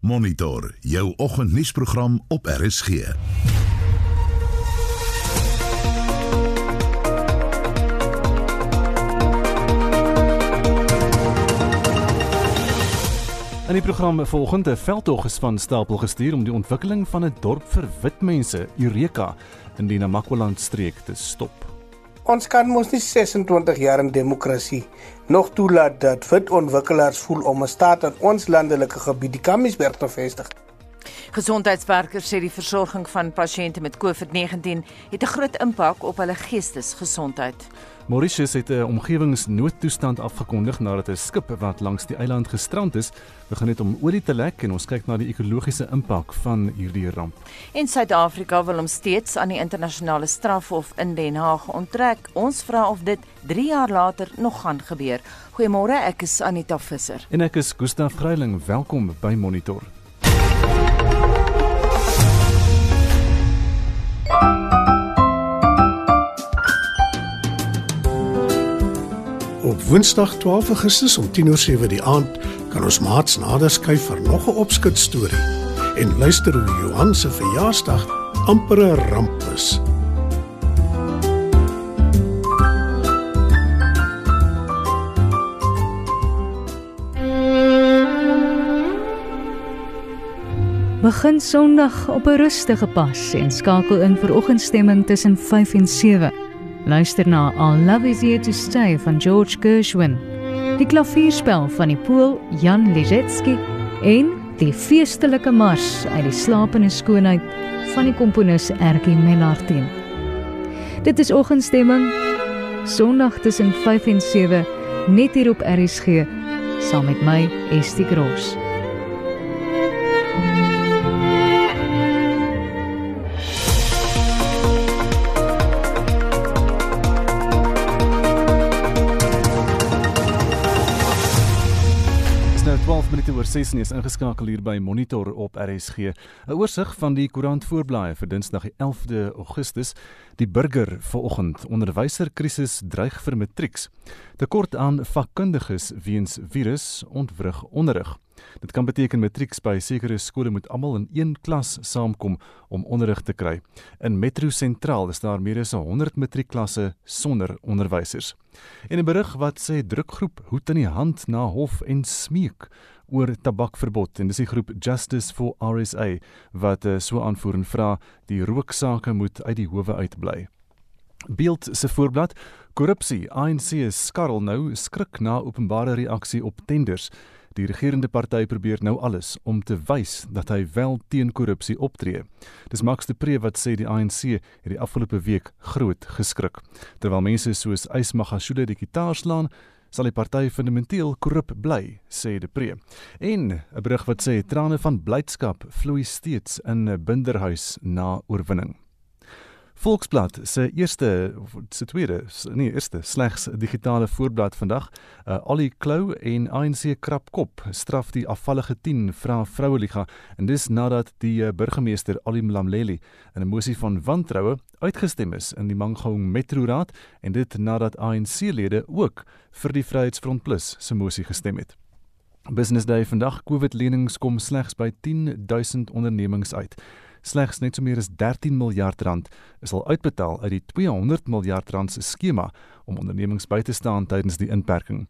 Monitor jou oggendnuusprogram op RSG. In die program volgende veldtog is van stapel gestuur om die ontwikkeling van 'n dorp vir wit mense, Eureka, in die Namakwa-land streek te stop. Ons kan mos nie 26 jaar in demokrasie nog toelaat dat wit ontwikkelaars voel om 'n staat in ons landelike gebied die Kamiesberg te vestig. Gesondheidswerkers sê die versorging van pasiënte met COVID-19 het 'n groot impak op hulle geestesgesondheid. Mauritius het 'n omgewingsnoodtoestand afgekondig nadat 'n skip wat langs die eiland gestrand is, begin het om olie te lek en ons kyk na die ekologiese impak van hierdie ramp. En Suid-Afrika wil hom steeds aan die internasionale strafhof in Den Haag onttrek. Ons vra of dit 3 jaar later nog gaan gebeur. Goeiemôre, ek is Anita Visser. En ek is Gustaf Greiling. Welkom by Monitor. Woensdag 12 Augustus om 10:07 die aand kan ons maats nader skuif vir nog 'n opskud storie en luister hoe Johan se verjaarsdag amper 'n ramp is. Begin Sondag op 'n rustige pas en skakel in vir oggendstemming tussen 5 en 7. Luister na All Love Is Here to Stay van George Gershwin. Die klavierspel van die Pool Jan Lizetski en die feestelike mars uit die slapende skoonheid van die komponis Erkie Menardin. Dit is oggendstemming Sondag tussen 5 en 7 net hier op RSG saam met my Estie Gross. Minute oor 6 en jy is ingeskakel hier by Monitor op RSG. 'n Oorsig van die koerant voorblaaie vir Dinsdag die 11de Augustus. Die burger vanoggend onderwyserkrisis dreig vir matrieks. Tekort aan vakkundiges weens virus ontwrig onderrig. Dit kan beteken matrieks by sekere skole moet almal in een klas saamkom om onderrig te kry. In Metro Sentraal is daar meer as 100 matriekklasse sonder onderwysers. En 'n berig wat sê drukgroep hoed in die hand na hof en smeek oor tabakverbod en dis die groep Justice for RSA wat uh, so aanvoer en vra die rooksaake moet uit die howe uitbly. Beeld se voorblad korrupsie ANC skarrel nou skrik na openbare reaksie op tenders. Die regerende party probeer nou alles om te wys dat hy wel teen korrupsie optree. Dis Max de Pre wat sê die ANC het die afgelope week groot geskrik. Terwyl mense soos Ys Magashule die gitaar slaan, sal die party fundamenteel korrup bly, sê de Pre. En 'n berig wat sê trane van blydskap vloei steeds in 'n binderhuis na oorwinning. Volksblad se eerste se tweede nee eerste slegs digitale voorblad vandag. Uh, Ollie Klou en ANC krap kop straf die afvallige 10 vra vroueliga en dis nadat die uh, burgemeester Ali Mlamleli in 'n mosie van wantroue uitgestem is in die Mangaung Metro Raad en dit nadat ANC-lede ook vir die Vryheidsfront Plus se mosie gestem het. Business Day vandag COVID lenings kom slegs by 10000 ondernemings uit slegs net so meer as 13 miljard rand is al uitbetaal uit die 200 miljard rand se skema om ondernemings by te staan tydens die inperking.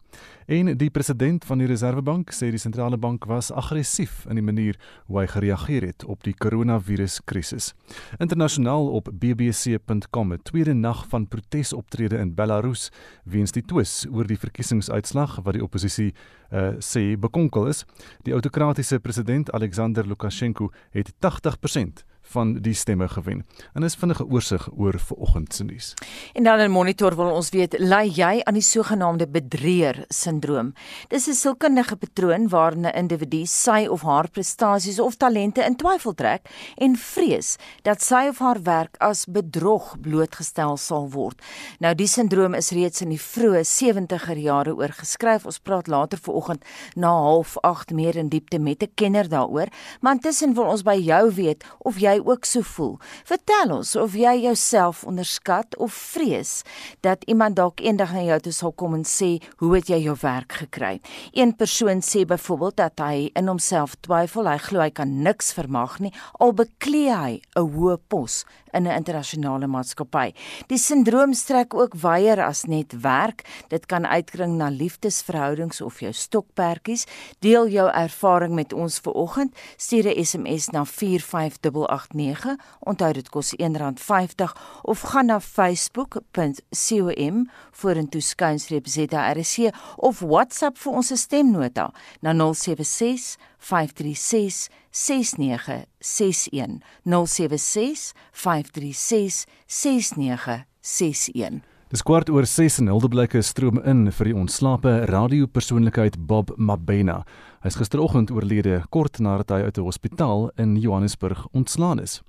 En die president van die Reserwebank sê die sentrale bank was aggressief in die manier hoe hy gereageer het op die koronaviruskrisis. Internasionaal op bbc.com 'n tweede nag van protesoptrede in Belarus weens die twis oor die verkiesingsuitslag wat die oppositie uh, sê bekonkel is. Die autokratiese president Alexander Lukasjenko het 80% van die stemme gewen. En is vinnige oorsig oor vanoggend se nuus. En dan in monitor wil ons weet, ly jy aan die sogenaamde bedrieër sindroom? Dis 'n sielkundige patroon waarin 'n individu sy of haar prestasies of talente in twyfel trek en vrees dat sy of haar werk as bedrog blootgestel sal word. Nou die sindroom is reeds in die vroeë 70er jare oorgeskryf. Ons praat later vanoggend na 08:30 meer in diepte met 'n kenner daaroor, maar intussen wil ons by jou weet of jy ook so voel. Vertel ons of jy jouself onderskat of vrees dat iemand dalk eendag na jou toe sal kom en sê, "Hoe het jy jou werk gekry?" Een persoon sê byvoorbeeld dat hy in homself twyfel, hy glo hy kan niks vermag nie al beklee hy 'n hoë pos in 'n internasionale maatskappy. Die sindroom strek ook wyer as net werk. Dit kan uitkring na liefdesverhoudings of jou stokperdjies. Deel jou ervaring met ons vanoggend. Stuur 'n SMS na 45889. Onthou dit kos R1.50 of gaan na facebook.com vorentoe skuinstreep ZRC of WhatsApp vir ons stemnota na 076 536 6961 076 536 6961 Dis kwart oor 6 en Hildeblyke stroom in vir die ontslape radiopersoonlikheid Bob Mabena. Hy is gisteroggend oorlede kort nadat hy uit 'n hospitaal in Johannesburg ontslaan is.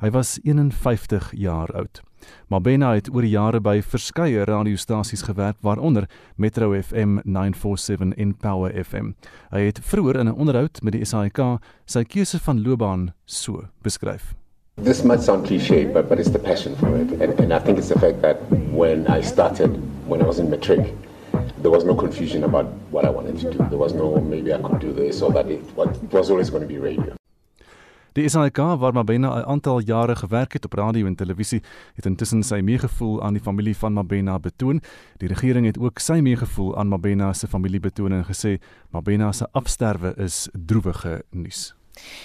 Hy was 51 jaar oud. Mabena het oor die jare by verskeie radiostasies gewerk waaronder Metro FM 947 en Power FM. Hy het vroeër in 'n onderhoud met die SAK sy keuse van loopbaan so beskryf. This might sound cliche, but, but it's the passion for it. And, and I think it's the fact that when I started, when I was in matric, there was no confusion about what I wanted to do. There was no maybe I could do this or that. It, it was always going to be radio. Die SAK waar Mabena 'n aantal jare gewerk het op radio en televisie, het intussen sy meegevoel aan die familie van Mabena betoon. Die regering het ook sy meegevoel aan Mabena se familie betoon en gesê Mabena se afsterwe is droewige nuus.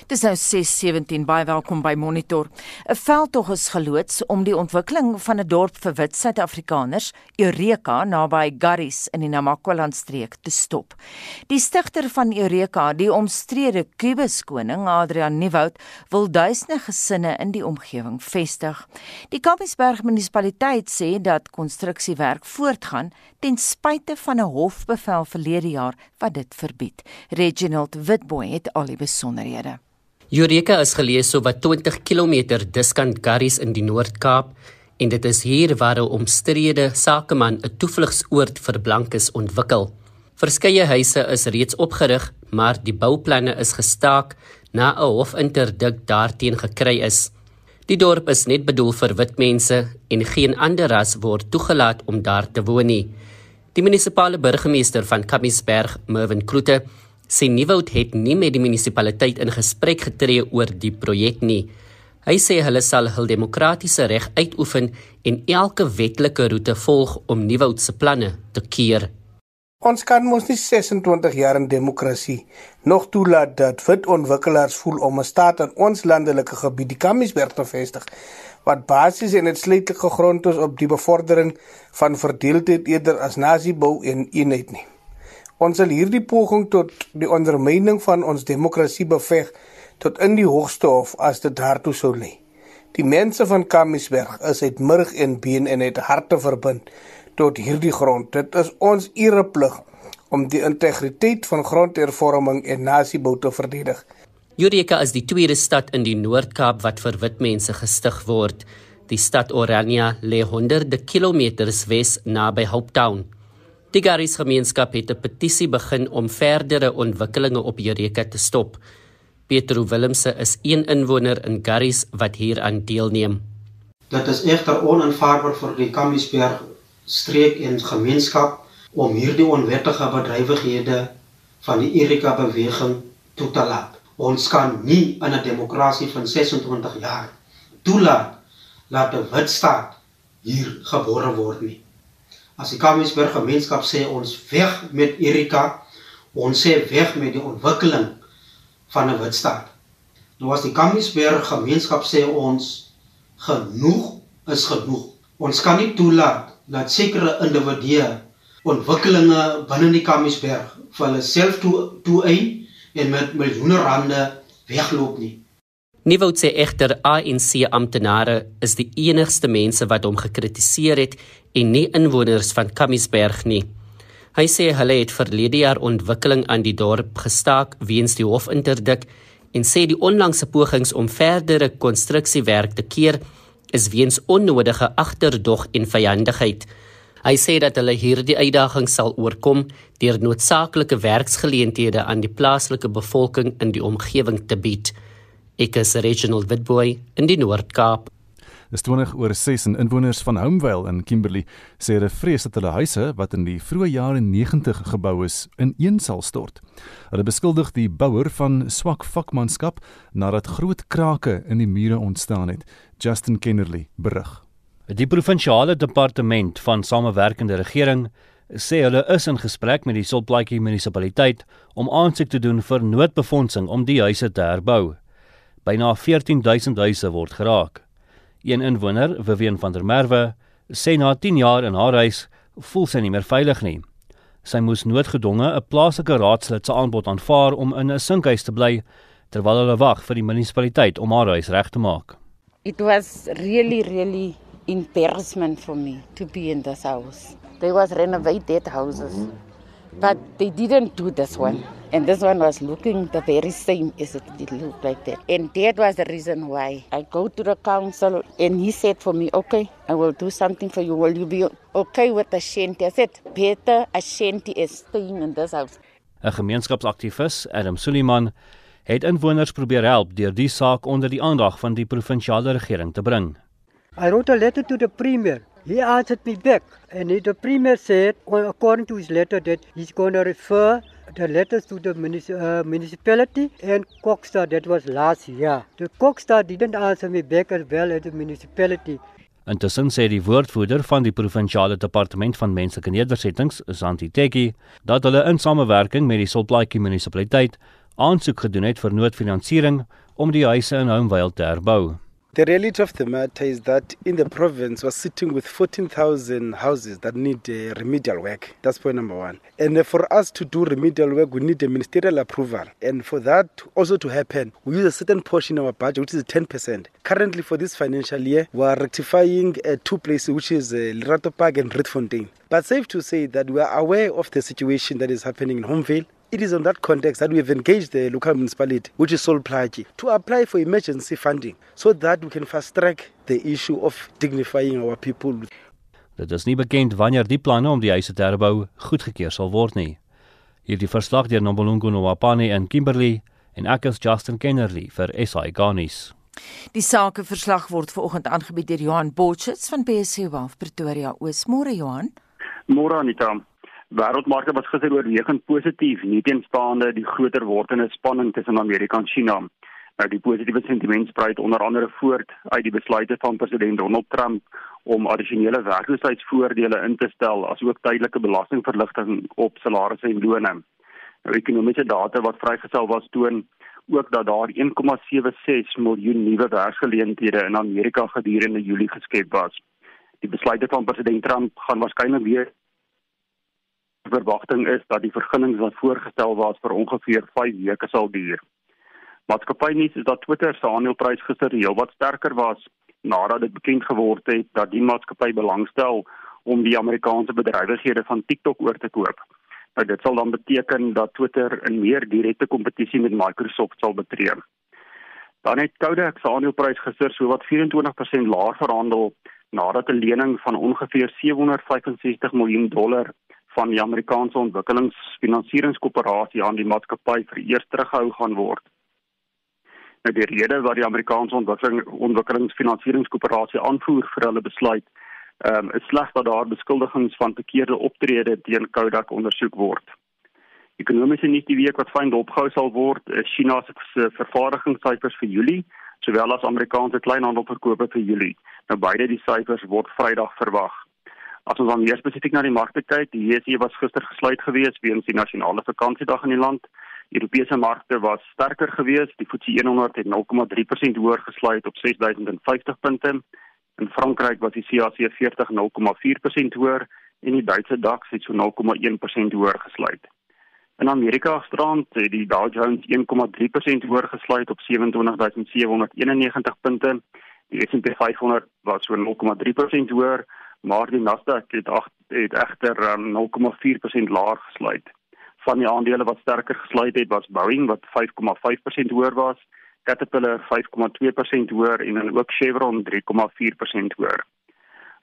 Dis nou 6:17 baie welkom by Monitor. 'n Veldtog is geloods om die ontwikkeling van 'n dorp vir wit Suid-Afrikaners, Eureka, naby Garries in die Namakwa-land streek te stop. Die stigter van Eureka, die omstrede Kubus koning Adrian Nieuwoud, wil duisende gesinne in die omgewing vestig. Die Kamiesberg munisipaliteit sê dat konstruksiewerk voortgaan ten spyte van 'n hofbevel verlede jaar wat dit verbied. Reginald Witboy het al die besonderhede. Eureka is geleë so wat 20 km diskant Garries in die Noord-Kaap en dit is hier waar 'n omstrede sakeman 'n toevlugsoord vir blankes ontwikkel. Verskeie huise is reeds opgerig, maar die bouplanne is gestaak na 'n hofinterdik daarteen gekry is. Die dorp is net bedoel vir wit mense en geen ander ras word toegelaat om daar te woon nie. Die munisipale burgemeester van Kamiesberg, Mervin Kloete, sê Nieuwoud het nie met die munisipaliteit in gesprek getree oor die projek nie. Hy sê hulle sal hul demokratiese reg uitoefen en elke wetlike roete volg om Nieuwoud se planne te keer. Ons kan mos nie 26 jaar in demokrasie nog toelaat dat wit ontwikkelaars voel om 'n staat in ons landelike gebied, die Kamiesberg te vestig, wat basies en uitsluitlik gegrond is op die bevordering van verdeeldheid eerder as nasiebou en eenheid nie. Ons sal hierdie poging tot die ondermyning van ons demokrasie beveg tot in die hoogste hof as dit daartoe sou lei. Die mense van Kamiesberg is uit murg en been en uit harte verbind tot hierdie grond. Dit is ons ereplig om die integriteit van grondhervorming en nasiebou te verdedig. Eureka is die tweede stad in die Noord-Kaap wat vir wit mense gestig word. Die stad Orania lê honderde kilometers wes naby Hope Die Garis gemeenskap het 'n petisie begin om verdere ontwikkelinge op Eureka te stop. Pietro Willemse is een inwoner in Garis wat hieraan deelneem. Dit is egter onaanvaarbaar vir die Kamiesberg streek en gemeenskap om hierdie onwettige bedrywighede van die Eureka beweging toe te laat. Ons kan nie in 'n demokrasie van 26 jaar toelaat dat 'n wit staat hier gebore word nie. As die Kamiesberg gemeenskap sê ons weg met Erika, ons sê weg met die ontwikkeling van 'n witstaat. Nou as die Kamiesberg gemeenskap sê ons genoeg is genoeg. Ons kan nie toelaat dat sekere individue ontwikkelinge binne die Kamiesberg vir hulle self toe toe eien en met miljoene rande wegloop nie. Nieuwoud sê egter ANC amptenare is die enigste mense wat hom gekritiseer het en nie inwoners van Kamiesberg nie. Hy sê hulle het verlede jaar ontwikkeling aan die dorp gestaak weens die hofinterdik en sê die onlangse pogings om verdere konstruksiewerk te keer is weens onnodige agterdog en vyandigheid. Hy sê dat hulle hierdie uitdaging sal oorkom deur noodsaaklike werksgeleenthede aan die plaaslike bevolking in die omgewing te bied. Ek is Reginald Witboy in die Noord-Kaap. Dis 20 oor 6 en inwoners van Homevale in Kimberley sê hulle vrees dat hulle huise wat in die vroeë jare 90 gebou is, ineen sal stort. Hulle beskuldig die bouer van swak vakmanskap nadat groot krake in die mure ontstaan het. Justin Kennerly berig. Die provinsiale departement van samewerkende regering sê hulle is in gesprek met die Solplaatjie munisipaliteit om aansoek te doen vir noodbefondsing om die huise te herbou. Byna 14000 huise word geraak. Een inwoner, Vivian van der Merwe, sê na 10 jaar in haar huis voel sy nie meer veilig nie. Sy moes noodgedwonge 'n plaaslike raadslid se aanbod aanvaar om in 'n sinkhuis te bly terwyl hulle wag vir die munisipaliteit om haar huis reg te maak. It was really really embarrassment for me to be in this house. They was renovated houses. But they didn't do this one. And this one was looking the very same as it did look like that. And that was the reason why I go to the council and he said for me, okay, I will do something for you. Will you be okay with the shanty? I said, better a shanty is staying in this house. 'n Gemeenskapsaktivis, Adam Suliman, het inwoners probeer help deur die saak onder die aandag van die provinsiale regering te bring. I wrote a letter to the premier He answered me back, and the premier said, according to his letter, that he's going to refer the letters to the munici- uh, municipality and Cockstar. That was last year. The Cockstar didn't answer me back as well as the municipality. Intussen sê die woordvoerder van die provinsiale departement van menslike nedersettings, Santi Teki, dat hulle in samewerking met die Solplaatjie munisipaliteit aansoek gedoen het vir noodfinansiering om die huise in Homevale te herbou. The reality of the matter is that in the province we're sitting with 14,000 houses that need uh, remedial work. That's point number one. And uh, for us to do remedial work, we need a ministerial approval. And for that also to happen, we use a certain portion of our budget, which is 10%. Currently for this financial year, we are rectifying uh, two places, which is uh, Lerato Park and Rietfontein. But safe to say that we are aware of the situation that is happening in Homevale. It is on that context that we have engaged the local municipality, which is Solplaatjie, to apply for emergency funding so that we can fast track the issue of dignifying our people. Dit is nie bekend wanneer die planne om die huise te herbou goedgekeur sal word nie. Hierdie verslag deur Nombolungu Nwapane in Kimberley en ek is Justin Kennerly vir SI Garnis. Die sakeverslag word vanoggend aangebied deur Johan Botchits van BSC Wealth Pretoria. Oosmôre Johan. Môre Anita. Wêreldmarkte was gister oorwegend positief, nie teenstaande die groter wordende spanning tussen Amerika en China. Nou die positiewe sentiment spruit onder andere voort uit die besluite van president Donald Trump om addisionele werkloosheidsvoordele in te stel asook tydelike belastingverligting op salarisse en lone. Nou ekonomiese data wat vrygestel was toon ook dat daar 1,76 miljoen nuwe werksgeleenthede in Amerika gedurende Julie geskep was. Die besluite van president Trump gaan waarskynlik weer verwagting is dat die vergunnings wat voorgestel was vir ongeveer 5 weke sal duur. Maatskappy nuus is dat Twitter se aandeleprys gister heelwat sterker was nadat dit bekend geword het dat die maatskappy belangstel om die Amerikaanse bedrywighede van TikTok oor te koop. Nou dit sal dan beteken dat Twitter in meer direkte kompetisie met Microsoft sal betree. Dan het Kodak se aandeleprys gister sowat 24% laer verhandel nadat 'n lening van ongeveer 765 miljoen dollar van die Amerikaanse Ontwikkelingsfinansieringskoöperasie aan die maatskappy vir eers teruggehou gaan word. Nou die rede wat die Amerikaanse Ontwikkeling Ontwikkelingsfinansieringskoöperasie aanvoer vir hulle besluit, ehm um, is slegs dat daar beskuldigings van verkeerde optrede teen Kodak ondersoek word. Ekonomiese nuus die week wat fyn dopgehou sal word, is China se vervaardigingssyfers vir Julie, sowel as Amerikaanse kleinhandelverkope vir Julie. Nou beide die syfers word Vrydag verwag. As ons dan meer spesifiek na die markte kyk, die JSE was gister gesluit geweest weens die nasionale vakansiedag in die land. Europese markte was sterker geweest. Die FTSE 100 het 0,3% hoër gesluit op 6050 punte. In Frankryk was die CAC 40 0,4% hoër en die Duitse DAX het so 0,1% hoër gesluit. In Amerika gisterand het die Dow Jones 1,3% hoër gesluit op 27791 punte. Die S&P 500 was so 0,3% hoër maar die Nasdaq het ag het egter um, 0,4% laer gesluit. Van die aandele wat sterker gesluit het was Boeing wat 5,5% hoër was, Caterpillar 5,2% hoër en dan ook Chevron 3,4% hoër.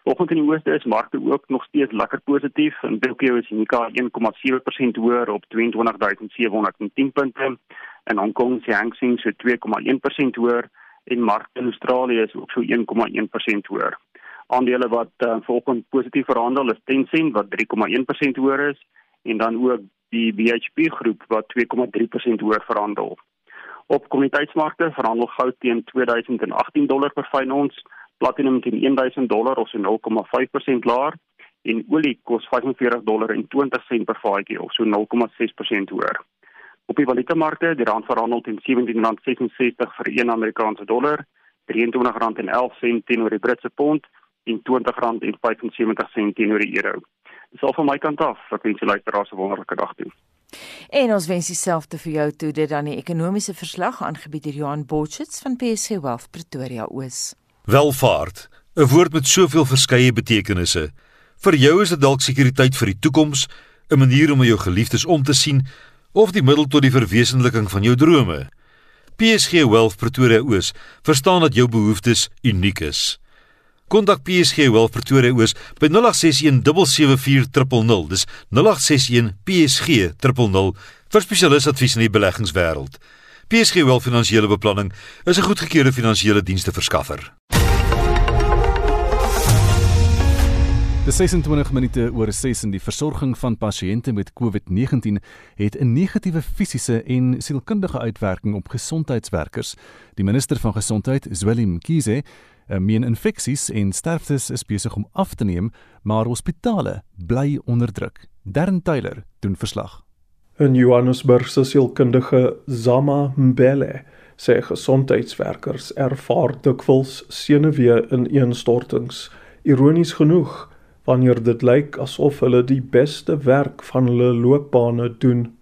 Volgens in die ooste is markte ook nog steeds lekker positief. In Tokyo is Nikkei 1,7% hoër op 22710 punte. In Hong Kong is die Hang Seng so 2,1% hoër en markte in Australië is ook so 1,1% hoër. Aandele wat uh, volgens positief verhandel is Tencent wat 3,1% hoër is en dan ook die BHP groep wat 2,3% hoër verhandel. Op kommoditeitsmarkte verhandel goud teen 2018 dollar per fyn ons, platinum teen 1000 dollar of so 0,5% laer en olie kos 45 dollar en 20 sent per vatjie of so 0,6% hoër. Op die valutamarkte, die rand verhandel teen R17.66 vir 1 Amerikaanse dollar, R23.11 teenoor die Britse pond R20.75 teenoor die euro. Dis al van my kant af. Ek wens julle luisteraars 'n wonderlike dag toe. En ons wens dieselfde vir jou toe dit dan die ekonomiese verslag aangebied deur Johan Botchits van PSG Wealth Pretoria Oos. Welvaart, 'n woord met soveel verskeie betekenisse. Vir jou is dit dalk sekuriteit vir die toekoms, 'n manier om jou geliefdes om te sien of die middel tot die verwesenliking van jou drome. PSG Wealth Pretoria Oos verstaan dat jou behoeftes uniek is. Kontak PSG Wealth Pretoria Oos by 0861 774 Dis 0861 PSG 000 vir spesialis advies in die beleggingswêreld. PSG Wealth Finansiële Beplanning is 'n goedgekeurde finansiële dienste verskaffer. Die 26 minute oor 6 in die versorging van pasiënte met COVID-19 het 'n negatiewe fisiese en sielkundige uitwerking op gesondheidswerkers. Die minister van gesondheid, Zweli Mkhize, meen infeksies en sterftes is besig om af te neem, maar hospitale bly onder druk. Darren Taylor doen verslag. 'n Johannesburg se sielkundige Zama Mbele sê gesondheidswerkers ervaar dikwels senuwee ineenstortings. Ironies genoeg wanneer dit lyk asof hulle die beste werk van hulle loopbane doen.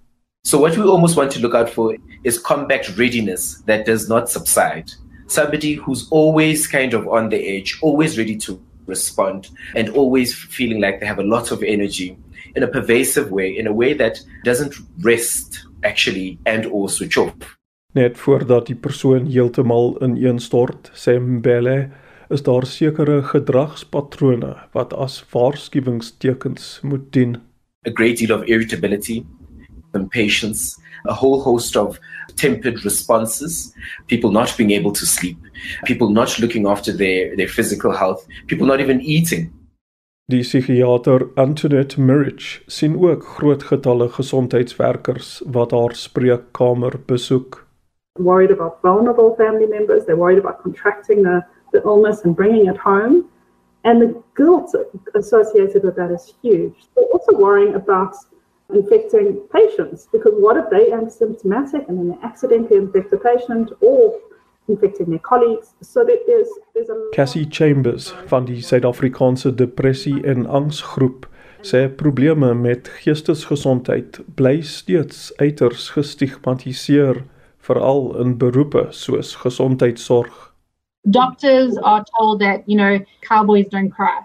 So what we almost want to look out for is combat readiness that does not subside. Somebody who's always kind of on the edge, always ready to respond and always feeling like they have a lot of energy in a pervasive way, in a way that doesn't rest actually and or switch off. Net voordat die persoon heeltemal ineenstort, sê Mbele, is daar sekere gedragspatrone wat as waarskuwingstekens moet dien. A great deal of irritability, impatience, a whole host of tempered responses, people not being able to sleep, people not looking after their their physical health, people not even eating. Die psigiater Antoinette Mirich sien ook groot getalle gesondheidswerkers wat haar spreekkamer besoek. Worried about vulnerable family members, they're worried about contracting the the illness and bringing it home. And the guilt associated with that is huge. They're also worrying about infecting patients because what if they are symptomatic and then they accidentally infect a patient or infecting their colleagues? So there's, there's a Cassie Chambers van die Suid-Afrikaanse Depressie en Angsgroep sê probleme met geestesgesondheid bly steeds uiters gestigmatiseer veral in beroepe soos gesondheidsorg. doctors are told that you know cowboys don't cry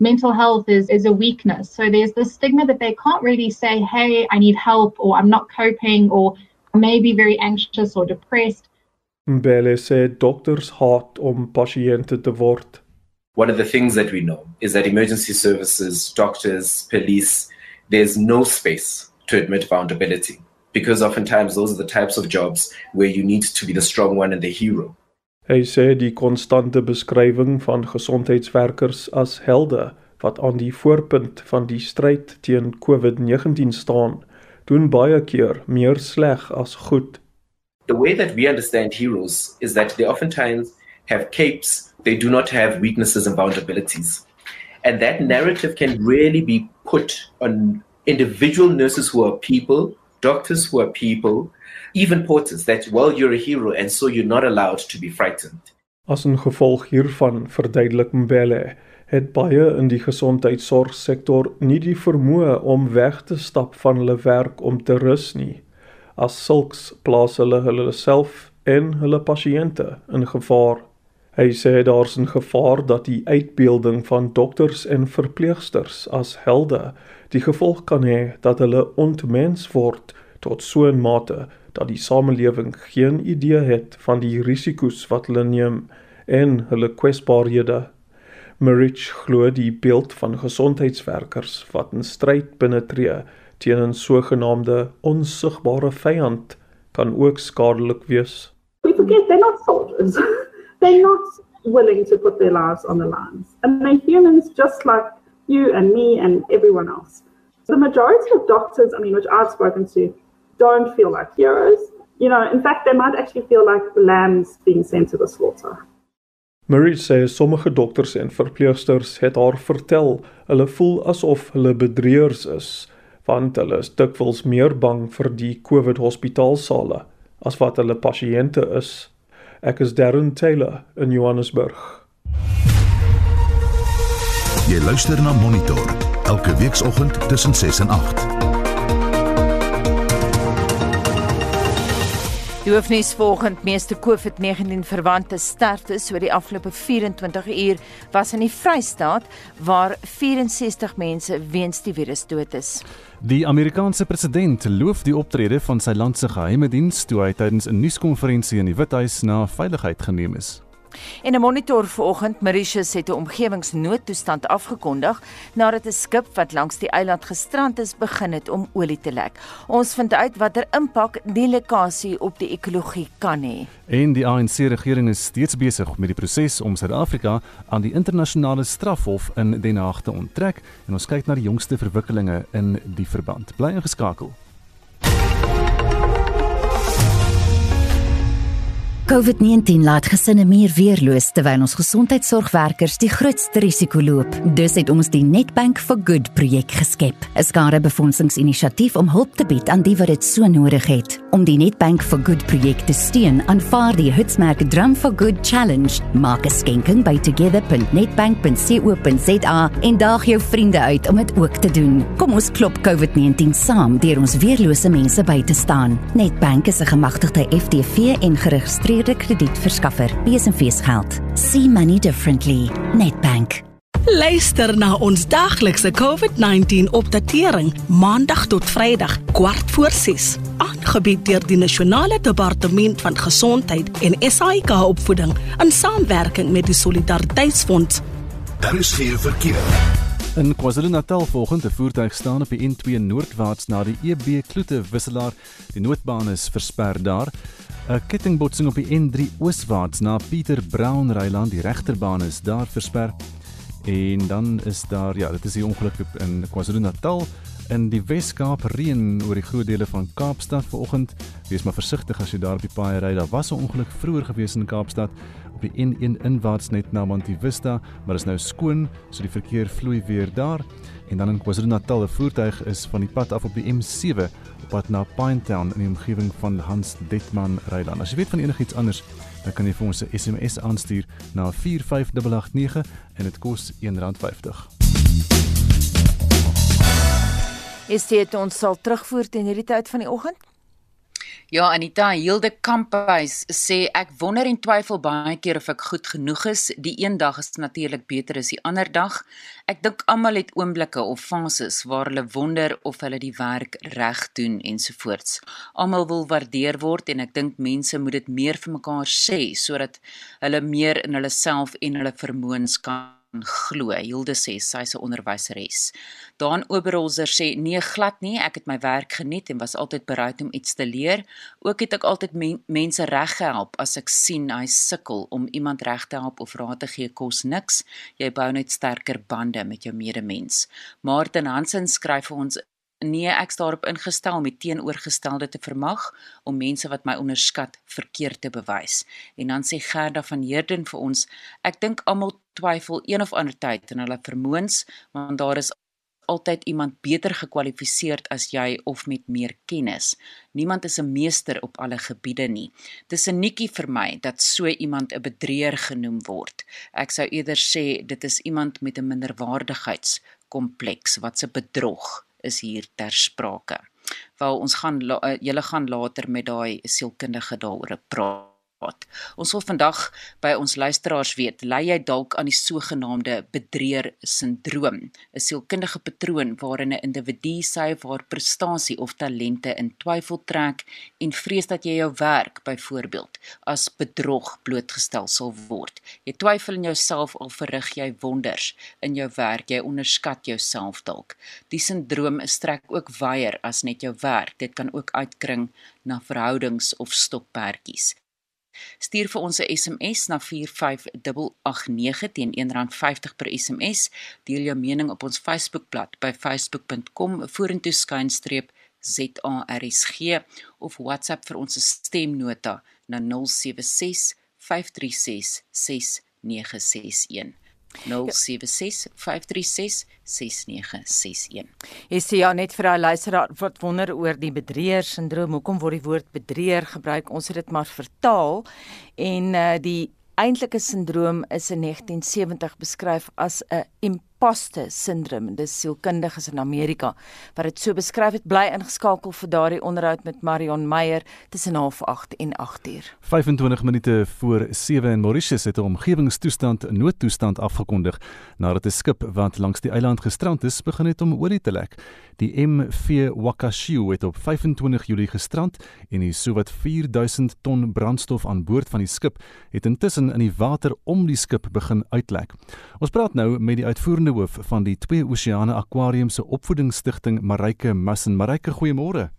mental health is is a weakness. So there's this stigma that they can't really say hey i need help or i'm not coping or i may be very anxious or depressed. Mbele sê dokters haat om pasiënte te word. One of the things that we know is that emergency services doctors police there's no space to admit vulnerability because oftentimes those are the types of jobs where you need to be the strong one and the hero Hy sê die konstante beskrywing van gesondheidswerkers as helde wat aan die voorpunt van die stryd teen COVID-19 staan, doen baie keer meer sleg as goed. The way that we understand heroes is that they oftentimes have capes, they do not have weaknesses and vulnerabilities. And that narrative can really be put on individual nurses who are people, doctors who are people, even porters that well you're a hero and so you're not allowed to be frightened. As 'n gevolg hiervan verduidelik Mbele het baie in die gesondheidsorgsektor nie die vermoë om weg te stap van hulle werk om te rus nie. As sulks plaas hulle hulle self en hulle pasiënte in gevaar. Hy sê daar's 'n gevaar dat die uitbeelding van dokters en verpleegsters as helde die gevolg kan hê dat hulle ontmens word tot so 'n mate dat die samelewing geen idee het van die risiko's wat hulle neem en hulle kwesbaarhede. Marich glo die beeld van gesondheidswerkers wat in stryd binnetree teen 'n sogenaamde onsigbare vyand kan ook skadelik wees. We forget they're not soldiers. they're not willing to put their lives on the lines. And they're humans just like you and me and everyone else. The majority of doctors, I mean, which I've spoken to, don't feel like heroes. You know, in fact, they might actually feel like lambs being sent to the slaughter. Marie sê sommige dokters en verpleegsters het haar vertel hulle voel asof hulle bedrieërs is want hulle is dikwels meer bang vir die COVID hospitaalsale as wat hulle pasiënte is. Ek is Darren Taylor in Johannesburg. Jy luister na Monitor elke weekoggend tussen 6 en 8. Die hoofnuus vanoggend meeste COVID-19 verwante sterftes oor die afgelope 24 uur was in die Vrystaat waar 64 mense weens die virus dood is. Die Amerikaanse president loof die optrede van sy land se geheime diens toe hy tydens 'n nuuskonferensie in die Withuis na veiligheid geneem is. En 'n monitor vanoggend Mauritius het 'n omgewingsnoodtoestand afgekondig nadat 'n skip wat langs die eiland gestrand is begin het om olie te lek. Ons vind uit watter impak die lekasie op die ekologie kan hê. En die ANC regering is steeds besig met die proses om Suid-Afrika aan die internasionale strafhof in Den Haag te onttrek en ons kyk na die jongste verwikkelinge in die verband. Bly ingeskakel. COVID-19 laat gesinne meer weerloos terwyl ons gesondheidsorgwerkers die grootste risiko loop. Dus het ons die Netbank for Good projek geskep, 'n skadebefondsingsinisiatief om hulp te bied aan die wat dit so nodig het. Om die Netbank for Good projek te steun, aanvaar die Hitsmerk Drum for Good Challenge. Maak 'n skenking by together.netbank.co.za en daag jou vriende uit om dit ook te doen. Kom ons klop COVID-19 saam deur ons weerlose mense by te staan. Netbank is 'n gemagtigde FTV en geregistreerde geregistreerde kredietverskaffer. Besenfees geld. See money differently. Netbank. Luister na ons daglikse COVID-19 opdatering maandag tot Vrydag kwart voor 6 aangebied deur die Nasionale Departement van Gesondheid en SAIK opvoeding in saamwerking met die Solidariteitsfonds. Daar is geen verkeer. In KwaZulu-Natal volgens 'n voertuig staan op die N2 noordwaarts na die EB Kloete wisselaar. Die noodbaan is versper daar. 'n Kettingbotsing op die N3 ooswaarts na Pieter Brown Ryland, die regterbaan is daar versper. En dan is daar ja, dit is die ongeluk in KwaZulu-Natal in die Wes-Kaap reën oor die groot dele van Kaapstad vanoggend. Wees maar versigtig as jy daar op die paai ry. Daar was 'n ongeluk vroeër gewees in Kaapstad op die N1 inwaarts net na Montivista, maar is nou skoon, so die verkeer vloei weer daar. En dan in KwaZulu-Natal, 'n voertuig is van die pad af op die M7 op pad na Pinetown in die omgewing van Hans Detman Ryland. As jy weet van enigiets anders, dan kan jy vir ons 'n SMS aanstuur na 45889 en dit kos R1.50. Is dit ons sal terugvoer teen hierdie tyd van die oggend? Ja, Anita Hilde Kamphuis sê ek wonder en twyfel baie keer of ek goed genoeg is. Die een dag is natuurlik beter as die ander dag. Ek dink almal het oomblikke of fases waar hulle wonder of hulle die werk reg doen ensovoorts. Almal wil waardeer word en ek dink mense moet dit meer vir mekaar sê sodat hulle meer in hulle self en hulle vermoëns kan glo. Hilde sê sy's 'n onderwyseres. Daan Oberholzer sê nee glad nie, ek het my werk geniet en was altyd bereid om iets te leer. Ook het ek altyd men mense reg gehelp as ek sien hy sukkel om iemand reg te help of raad te gee kos niks. Jy bou net sterker bande met jou medemens. Martin Hansen skryf vir ons Nee, ek is daarop ingestel om die teenoorgestelde te vermag om mense wat my onderskat verkeerd te bewys. En dan sê Gerda van Heerden vir ons, ek dink almal twyfel een of ander tyd in hulle vermoëns, want daar is altyd iemand beter gekwalifiseerd as jy of met meer kennis. Niemand is 'n meester op alle gebiede nie. Dis 'n nikkie vir my dat so iemand 'n bedrieër genoem word. Ek sou eerder sê dit is iemand met 'n minderwaardigheidskompleks wat se bedrog is hier ter sprake. Wel ons gaan uh, julle gaan later met daai sielkundige daaroor praat. Ons wil vandag by ons luisteraars weet, ly jy dalk aan die sogenaamde bedreer sindroom, 'n sielkundige patroon waarin 'n individu sy of haar prestasie of talente in twyfel trek en vrees dat jy jou werk byvoorbeeld as bedrog blootgestel sal word. Jy twyfel in jouself al verrig jy wonders in jou werk, jy onderskat jouself dalk. Die sindroom strek ook wyer as net jou werk. Dit kan ook uitkring na verhoudings of stokperdjies. Stuur vir ons 'n SMS na 45889 teen R1.50 per SMS. Deel jou mening op ons Facebookblad by facebook.com vorentoe skynstreep ZARSG of WhatsApp vir ons stemnota na 076 536 6961. 0765366961. Jy sê ja net vir daai luisteraar wat wonder oor die bedrieër sindroom, hoekom word die woord bedrieër gebruik? Ons het dit maar vertaal en uh, die eintlike sindroom is in 1970 beskryf as 'n imposter syndroom. Dis sielkundiges in Amerika wat dit so beskryf het. Bly ingeskakel vir daardie onderhoud met Marion Meyer tussen 08:30 en 8:00. 25 minute voor 7 in Mauritius het 'n omgewingstoestand noodtoestand afgekondig nadat 'n skip wat langs die eiland gestrand is, begin het om olie te lek. Die MV Wakashiu het op 25 Julie gestrand en die sowat 4000 ton brandstof aan boord van die skip het intussen in die water om die skip begin uitlek. Ons praat nou met die uitvoerende uitvoerende hoof van die Twee Oseane Aquarium se opvoedingsstigting Marike Massen. Marike, goeiemôre.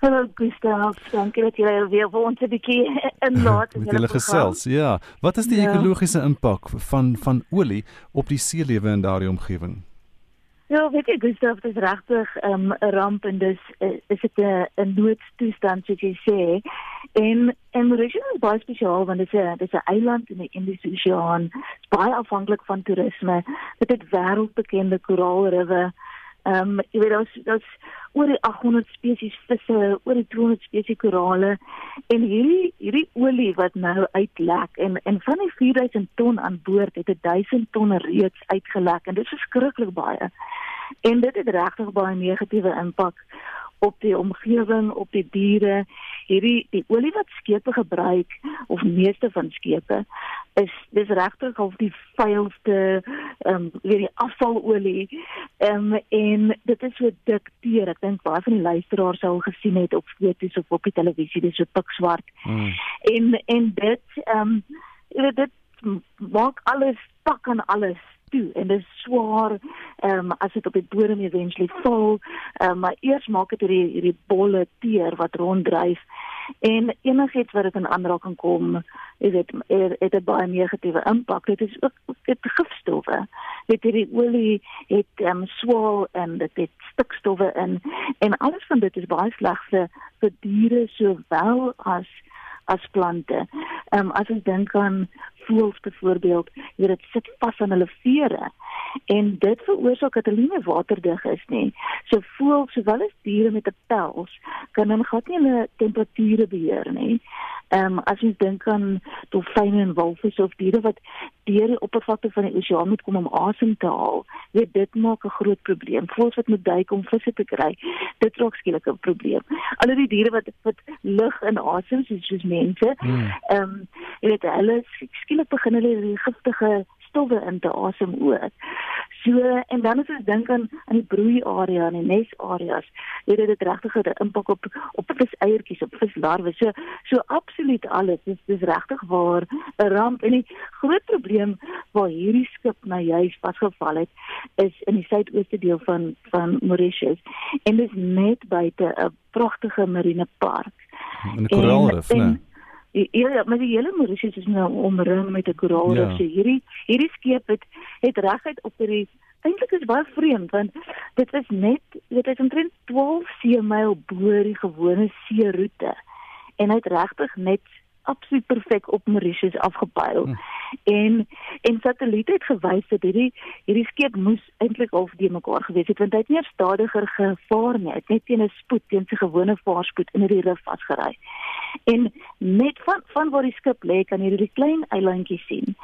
Hallo Gustav, dankie dat jy weer vir ons 'n bietjie inlaat in julle gesels. Ja, wat is die ja. ekologiese impak van van olie op die seelewe in daardie omgewing? Ja, weet jy Gustav, dit is regtig ehm, 'n um, ramp en dis eh, is dit 'n noodtoestand soos jy sê. En en Mauritius is baie spesiaal want dit is 'n dit is 'n eiland in die Indiese Oseaan. Dit's baie afhanklik van toerisme. Dit het wêreldbekende koraalriwe. Ehm um, jy weet daar's daar's oor die 800 spesies visse, oor die 200 spesies korale en hierdie hierdie olie wat nou uitlek en en van die 4000 ton aan boord het 1000 ton reeds uitgelek en dit is verskriklik baie. En dit het regtig baie negatiewe impak op die omgewing, op die diere. Hierdie die olie wat skepe gebruik of meeste van skepe is dis regtig of die vuilste ehm um, weer die afvalolie. Ehm um, en dit is so dik teer. Ek dink baie van die luisteraars sou gesien het op foto's of op die televisie, dis so pikswart. Hmm. En en dit ehm um, dit maak alles pak aan alles toe. En dit is swaar ehm um, as dit op die bodem eventually val um, maar eers maak dit hierdie hierdie bolle teer wat ronddryf. En enigiets wat dit in aanraking kom is dit het, het 'n baie negatiewe impak. Dit is ook dit gifstowwe. Dit hierdie olie het ehm um, swaar en dit het stikstowwe in. En alles van dit is baie sleg vir vir diere sowel as as plante. Ehm um, as ons dink aan voëls byvoorbeeld, jy dit sit vas aan hulle vere en dit veroorsaak dat hulle nie waterdig is nie. So voëls sowel as diere met 'n pels kan dan glad nie hulle temperature beheer nie. Ehm um, as jy dink aan dolfyne en walvisse of diere wat deur die oppervlakte van die oseaan moet kom om asem te haal, weet dit maak 'n groot probleem. Voëls wat moet duik om visse te kry, dit raak skielik 'n probleem. Al die diere wat wat lug in asem soos, soos mense, hmm. ehm um, jy weet hulle skielik begin hulle die giftige stowwe in te asem ook. So en dan as ons dink aan aan die broei area en die nes areas, het dit regtig 'n impak op op viseiertjies, op vislarwe. So so absoluut alles. Dis dis regtig waar 'n ramp en die groot probleem waar hierdie skip nou juis vasgeval het is in die suidooste deel van van Mauritius en dit is net buite 'n pragtige marine park. In die koraalrif, né? Ja, ja, maar die hele Mauritius is nou omring met 'n koraalrif. Ja. So hierdie hierdie skep het het reguit op hierdie eintlik is baie vreemd want dit is net dit is omtrent 12 seemyl bo die gewone seeroete en hy het regtig net absoluut perfek op Mauritius afgepyl. Hm. En en satelliete het gewys dat hierdie hierdie skep moes eintlik half die mekaar gewees het want hy het nie stadiger gevaar nie. Hy het net teen 'n spoed teen sy gewone vaarspoed in hierdie rif vasgery. En net van van waar die skip lê kan jy hierdie klein eilandjie sien.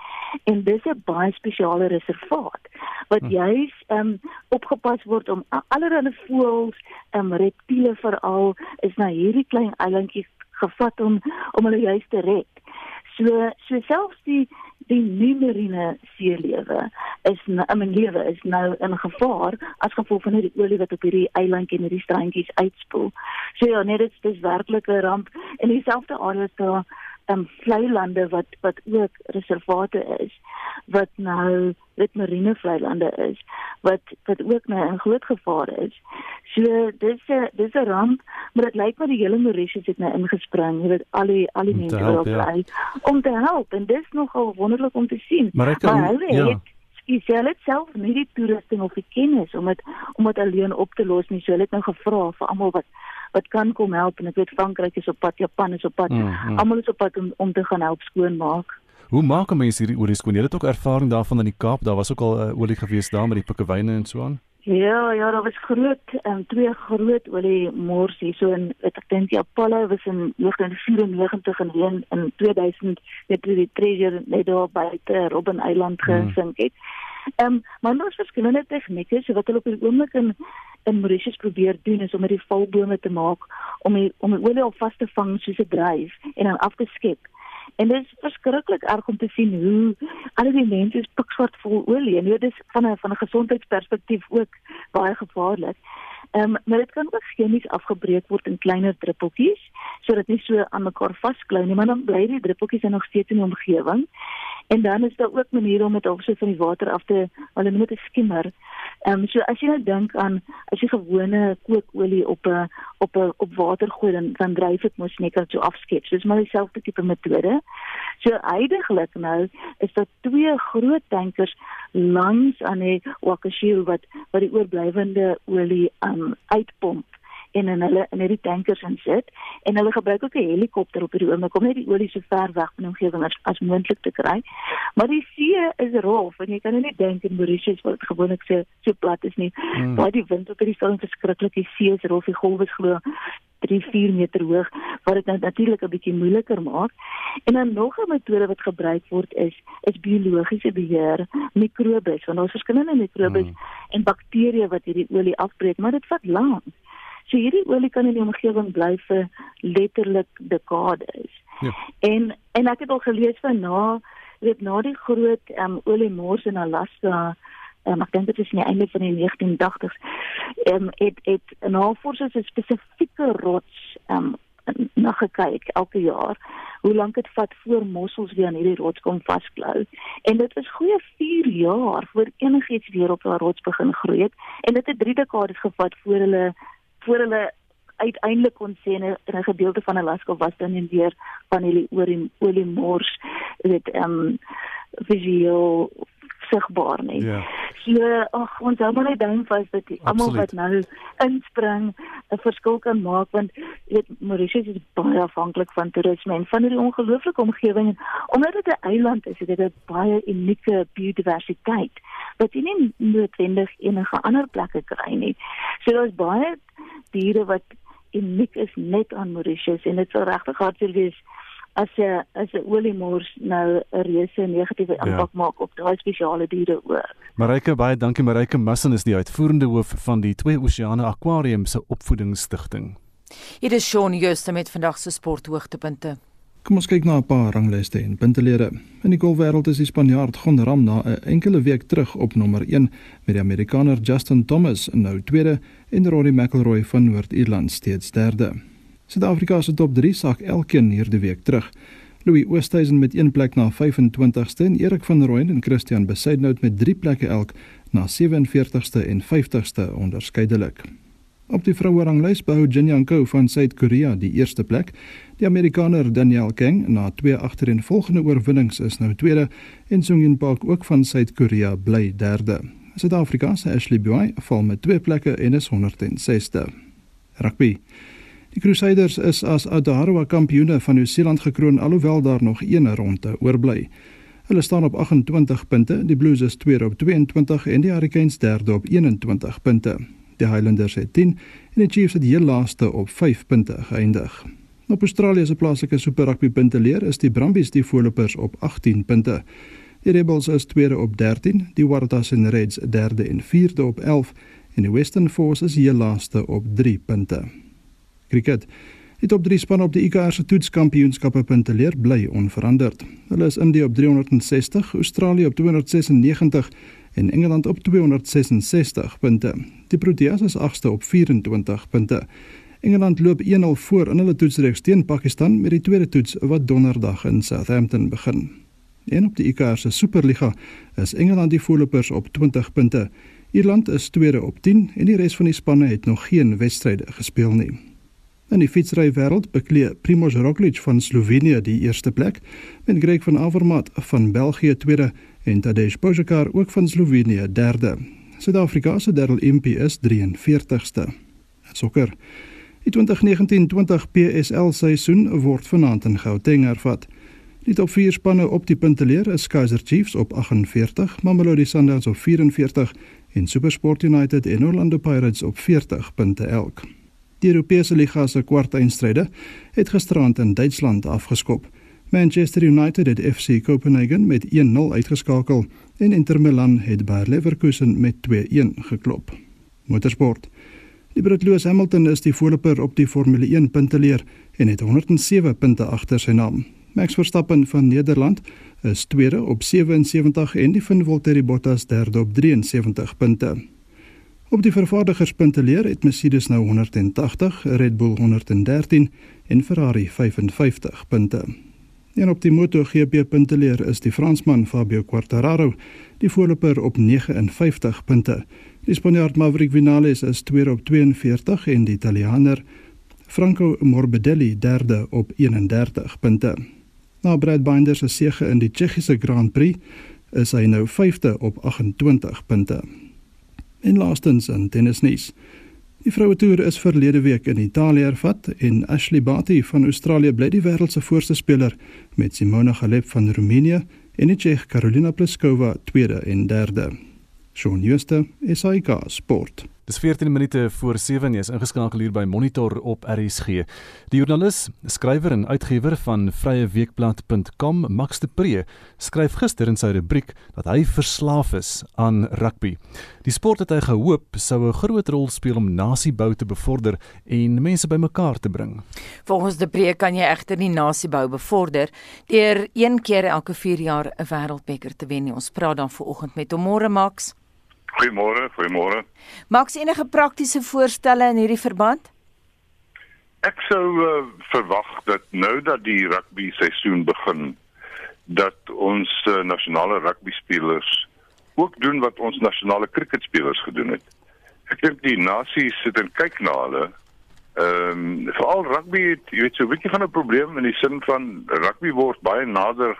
En dis 'n baie spesiale reservaat wat hm. juis ehm um, opgepas word om allerlei voëls, ehm um, reptiele veral is na hierdie klein eilandjie gevat om om hulle juis te red. So so selfs die die numerine seelewe is in my lewe is nou in gevaar as gevolg van die olie wat op hierdie eilandjie en hierdie strandjies uitspoel. So ja, nee, dit is werklik 'n ramp en dieselfde areas daar um, vlei lande wat wat ook reservate is wat nou dit marine vlei lande is wat wat ook nou in groot gevaar is. So dis 'n dis 'n ramp, maar dit lyk maar die hele Mauritius het nou ingespring, jy weet al die al die mense wat bly ja. om te help en dis nogal wonderlik om te sien. Maar, ek, maar hulle ja. het Ek sê dit self nie die toerusting of die kennis om dit om dit alleen op te los nie. So hulle het nou gevra vir almal wat wat kan kom help en ek weet Frankryk is op pad, Japan is op pad. Mm, mm. Almal is op pad om om te gaan help skoonmaak. Hoe maak mense hierdie olie skoon? Jy het ook ervaring daarvan in die Kaap. Daar was ook al uh, olie gewees daar met die pikkewyne en so aan. Ja, ja, daar was groot um, twee groot olie mors hier so in ek dink die Apollo was in 1994 en in, in 2000 het die treasure net daar by die Robben Eiland mm. gesink het. Ehm um, maar is verskillende tegnieke so wat hulle op die oomblik in in Mauritius probeer doen is om met die valbome te maak om die, om die olie op vas te vang soos 'n dryf en dan af te skep. En dit is verskriklik erg om te sien hoe al die mense is pikswart vol olie en dit is van 'n van 'n gesondheidsperspektief ook baie gevaarlik. Ehm um, maar dit kan ook chemies afgebreek word in kleiner druppeltjies sodat nie so aan mekaar vasklou nie, maar dan bly die druppeltjies nog steeds in die omgewing. En dan is daar ook maniere om dit opsit van die water af te, hulle noem dit 'n skimmer. Ehm um, so as jy nou dink aan as jy gewone kookolie op 'n op 'n op water gooi dan dan dryf dit mos net so afskep. So dis maar dieselfde tipe metode. So heidaglik nou is daar twee groot tankers langs aan die Wakashil wat wat die oorblywende olie um uitpomp en in hulle in hierdie tankers insit en hulle gebruik ook 'n helikopter op hierdie oomblik om net die olie so ver weg van die omgewing as, as moontlik te kry. Maar die see is rof en jy kan nou net dink in Mauritius dit gewoonlik so so plat is nie. Hmm. Waar die wind op hierdie storm verskriklik die see is rof, die golwe is glo 3-4 meter hoog wat dit nou natuurlik 'n bietjie moeiliker maak. En dan nog 'n metode wat gebruik word is is biologiese beheer, mikrobes, want is verskillende mikrobes hmm. en bakterieë wat hierdie olie afbreek, maar dit vat lank. So hierdie olie kan in die omgewing bly vir letterlik dekades. Ja. En en ek het al gelees van na weet na die groot um, oliemors in Alaska Um, ek dink dit is in die einde van die 1980s. Ehm um, het het navorsers 'n spesifieke rots ehm um, na gekyk elke jaar hoe lank dit vat voor mossels weer aan hierdie rots kom vasklou. En dit is goeie 4 jaar voor enigiets weer op 'n rots begin groei het en dit het 3 dekades gevat voor hulle voor hulle uiteindelik kon sê 'n 'n gedeelte van Alaska was dan en weer van hierdie olie olie mors dit ehm um, visueel sigbaar nie. Ja. So ag ons hou maar net dink vas dat almal wat nou inspring 'n verskil kan maak want weet Mauritius is baie afhanklik van toerisme en van hierdie ongelooflike omgewing omdat dit 'n eiland is, het dit 'n baie unieke biodiversiteit wat jy nie noodwendig enige ander plekke kry nie. So daar's baie diere wat uniek is net aan Mauritius en dit sal regtig hartseer wees as 'n as 'n oliemors nou 'n reuse negatiewe ja. impak ja. maak op daai spesiale diere ook. Marike baie dankie Marike Massin is die uitvoerende hoof van die Twee Oseane Aquarium se opvoedingsstigting. Hier is Shaun Jooste met vandag se sporthoogtepunte. Kom ons kyk na 'n paar ranglyste en puntelede. In die golfwêreld is die Spanjaard Gon Ram na 'n enkele week terug op nommer 1 met die Amerikaner Justin Thomas nou tweede en Rory McIlroy van Noord-Ierland steeds derde. Suid-Afrika se top 3 sak elkeen hierde week terug. Louis Oosthuizen met 1 plek na 25ste en Erik van Rooyen en Christian Besaidnout met 3 plekke elk na 47ste en 50ste onderskeidelik. Op die vroueranglys behou Jin Young-ko van Suid-Korea die eerste plek. Die Amerikaner Danielle Kang na twee agtereenvolgende oorwinnings is nou tweede en Sung Jin Park ook van Suid-Korea bly derde. Suid-Afrika se Ashley Buy val met twee plekke en is 106ste. Rugby. Die Crusaders is as Aotearoa kampioene van Nieu-Seeland gekroon alhoewel daar nog een ronde oorbly. Hulle staan op 28 punte, die Blues is tweede op 22 en die Hurricanes derde op 21 punte. Die Highlanders het 10 en die Chiefs het heel laaste op 5 punte geëindig. Op Australië se plaaslike Super Rugby punte leer is die Brumbies die voorlopers op 18 punte. Die Rebels is tweede op 13, die Waratahs en Reds derde en vierde op 11 en die Western Force is heel laaste op 3 punte. Cricket Die top 3 spanne op die ICR se toetskampioenskappe punteleer bly onveranderd. Hulle is Indië op 360, Australië op 296 en Engeland op 266 punte. Die Proteas is 8ste op 24 punte. Engeland loop 1-0 voor in hulle toetsreeks teen Pakistan met die tweede toets wat donderdag in Southampton begin. En op die ICR se Superliga is Engeland die voorlopers op 20 punte. Ierland is tweede op 10 en die res van die spanne het nog geen wedstryde gespeel nie. In die fietsry wêreld beklee Primož Roglič van Slovenië die eerste plek en Greg van Avermaet van België tweede en Tadej Pogačar ook van Slovenië derde. Suid-Afrika se Darryl Impey is 43ste. Sokker. Die 2019-20 PSL seisoen word vanaand in Gauteng hervat. Die top 4 spanne op die punteleer is Kaizer Chiefs op 48, Mamelodi Sundowns op 44 en SuperSport United en Orlando Pirates op 40 punte elk. Die Europese liga se kwartfinale het gisterand in Duitsland afgeskop. Manchester United het FC Copenhagen met 1-0 uitgeskakel en Inter Milan het Bayer Leverkusen met 2-1 geklop. Motorsport. Brit Lewis Hamilton is die voorloper op die Formule 1 punteleer en het 107 punte agter sy naam. Max Verstappen van Nederland is tweede op 77 en die van Valtteri Bottas derde op 73 punte. Op die vervaardigerspunteleer het Mercedes nou 180, Red Bull 113 en Ferrari 55 punte. En op die MotoGP punteleer is die Fransman Fabio Quartararo die voorloper op 59 punte. Die Spanjaard Maverick Vinales is tweede op 42 en die Italiaaner Franco Morbidelli derde op 31 punte. Na Brad Binder se sege in die Tsjechiese Grand Prix is hy nou 5de op 28 punte. En laastens in tennisnuus. Die vroue toer is verlede week in Italië hervat en Ashley Barty van Australië bly die wêreld se voorste speler met Simona Halep van Roemenië en die Tsjeeg Karolina Pliskova tweede en derde. Shaun Schuster, SAK Sport. Dis 14 minute voor 7 is ingeskakel hier by Monitor op RSG. Die joernalis, skrywer en uitgewer van vryeweekblad.com, Max de Pre, skryf gister in sy rubriek dat hy verslaaf is aan rugby. Die sport het hy gehoop sou 'n groot rol speel om nasiebou te bevorder en mense bymekaar te bring. Volgens de Pre kan jy egter nie nasiebou bevorder deur een keer elke 4 jaar 'n wêreldbeker te wen nie. Ons praat dan vanoggend met hom môre Max. Goeiemôre, goeiemôre. Maaks enige praktiese voorstelle in hierdie verband? Ek sou uh, verwag dat nou dat die rugby seisoen begin dat ons uh, nasionale rugby spelers ook doen wat ons nasionale cricket spelers gedoen het. Ek dink die nasies sit en kyk na hulle. Ehm um, veral rugby het jy weet so 'n bietjie van 'n probleem in die sin van rugby word baie nader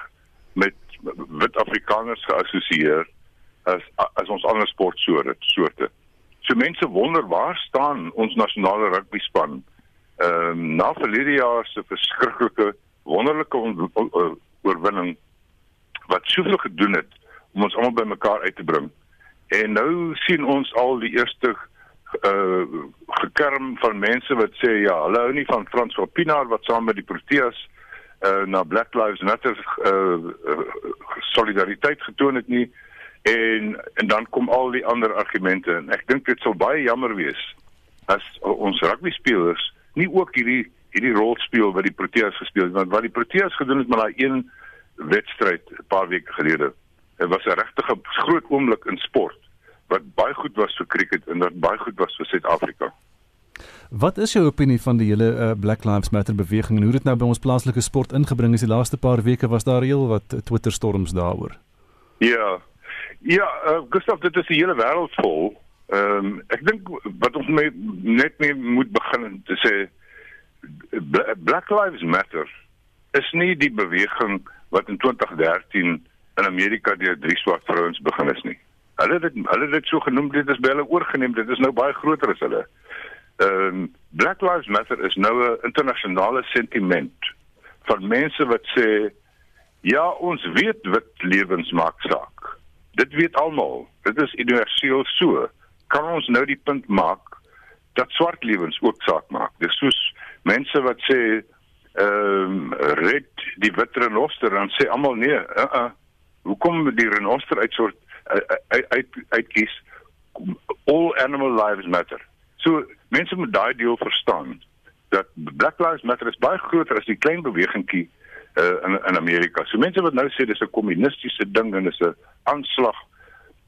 met wit Afrikaners geassosieer as as ons ander sportsoorte soorte. So mense wonder waar staan ons nasionale rugby span? Ehm um, na verlede jaar se verskriklike wonderlike oorwinning wat soveel gedoen het om ons almal bymekaar uit te bring. En nou sien ons al die eerste uh gekerm van mense wat sê ja, hulle hou nie van Frans van Pinaar wat saam met die Proteas uh na Black Lives Matter uh solidariteit getoon het nie en en dan kom al die ander argumente en ek dink dit sal baie jammer wees as ons rugby spelers nie ook hierdie hierdie rol speel wat die Proteas gespeel het. Want wat die Proteas gedoen het met daai een wedstryd 'n paar weke gelede dit was 'n regtige groot oomblik in sport wat baie goed was vir cricket en wat baie goed was vir Suid-Afrika. Wat is jou opinie van die hele uh, Black Lives Matter beweging en hoe dit nou by ons plaaslike sport ingebring is? Die laaste paar weke was daar heel wat Twitter storms daaroor. Ja, Ja, uh, Gustav, dit is 'n hele wêreld vol. Ehm um, ek dink wat ons mee, net mee moet begin te sê Black Lives Matter is nie die beweging wat in 2013 in Amerika deur drie swart vrouens begin is nie. Hulle het dit hulle het dit so genoem dit is by hulle oorgeneem. Dit is nou baie groter as hulle. Ehm um, Black Lives Matter is nou 'n internasionale sentiment van mense wat sê ja, ons weet wat lewens maak saak. Dit weet almal. Dit is universeel so. Kan ons nou die punt maak dat swart lewens ook saak maak? Dis soos mense wat sê ehm um, red die wit renoster dan sê almal nee. Uh -uh. Hoekom die renoster uit soort uit uit uitkies all animal lives matter. So mense moet daai deel verstaan dat Black Lives Matter is baie groter as die klein bewegingkie uh, in in Amerika. So mense wat nou sê dis 'n kommunistiese ding en dis 'n aanslag.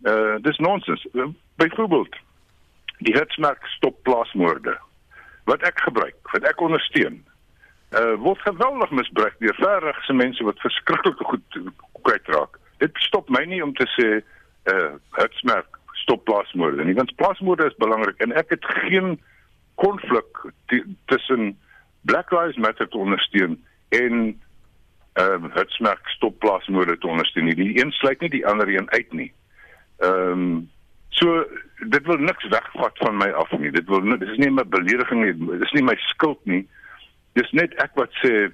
Uh dis nonsens. Uh, Byvoorbeeld die hertsmerk stop plaasmoorde wat ek gebruik, wat ek ondersteun. Uh word geweldig misbruik deur verregse mense wat verskriklike goed kwytraak. Dit stop my nie om te sê uh hertsmerk stop plaasmoorde nie, want plaasmoorde is belangrik en ek het geen konflik tussen Black Lives Matter te ondersteun en ehm um, Hertzmerk stop plaasmoorde te ondersteun. Die een sluit nie die ander een uit nie. Ehm um, so dit wil niks wegvat van my af nie. Dit wil dit is nie 'n belediging nie. Dit is nie my skuld nie. Dis net ek wat sê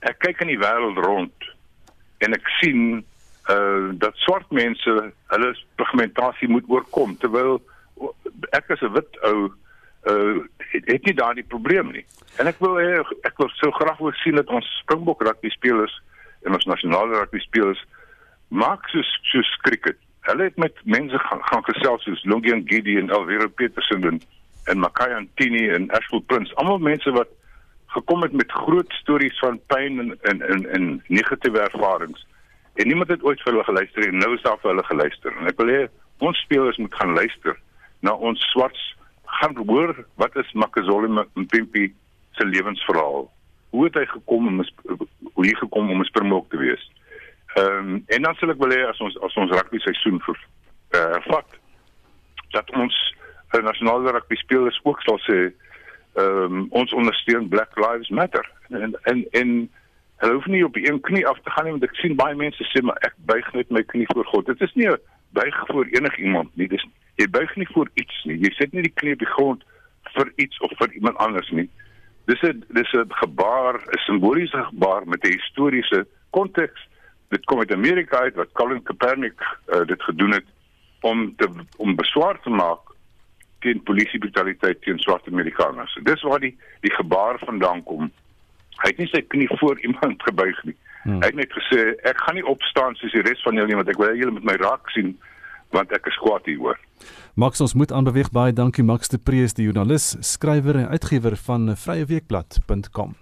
ek kyk in die wêreld rond en ek sien uh dat swart mense hulle pigmentasie moet oorkom terwyl ek as 'n wit ou uh het, het nie daardie probleem nie. En ek wil ek wil so graag wil sien dat ons Springbok rugby spelers en ons nasionale rugby spelers maak so so cricket. Hulle het met mense gaan, gaan gesels soos Longian Giddy en Alvaro Petersen en, en Makai Antini en Ashfield Prince. Almal mense wat gekom het met groot stories van pyn en en en, en negatiewe ervarings. En niemand het ooit vir hulle geluister en nou is daar vir hulle geluister. En ek wil hê ons spelers moet gaan luister na ons swarts gaan hoor wat is Makazole Mpimpi se lewensverhaal. Hoe het hy gekom om hoe hy gekom om 'n Springbok te wees? Ehm um, en dan sal ek wil hê as ons as ons rugby seisoen vir eh uh, vat dat ons uh, nasionale rugby spelers ook sal sê ehm um, ons ondersteun Black Lives Matter en en en hulle hoef nie op een knie af te gaan nie want ek sien baie mense sê maar ek buig net my knie voor God. Dit is nie 'n buig voor enigiemand nie. Dis jy buig nie voor iets nie. Jy sit nie die knie op die grond vir iets of vir iemand anders nie. Dis 'n dis 'n gebaar, 'n simboliese gebaar met 'n historiese konteks. Dit kom uit Amerika uit wat Colin Kaepernick uh, dit gedoen het om te om beswaar te maak teen polisiebrutaliteit teen swart Amerikaners. Dis waar die die gebaar vandaan kom. Hy het nie sy knie voor iemand gebuig nie. Hmm. Hy het net gesê ek gaan nie opstaan soos die res van julle nie want ek wil julle met my raak sien want ek is kwaad hieroor. Max ons moet aanbeweeg baie dankie Max de Prees die joernalis, skrywer en uitgewer van vryeweekblad.com.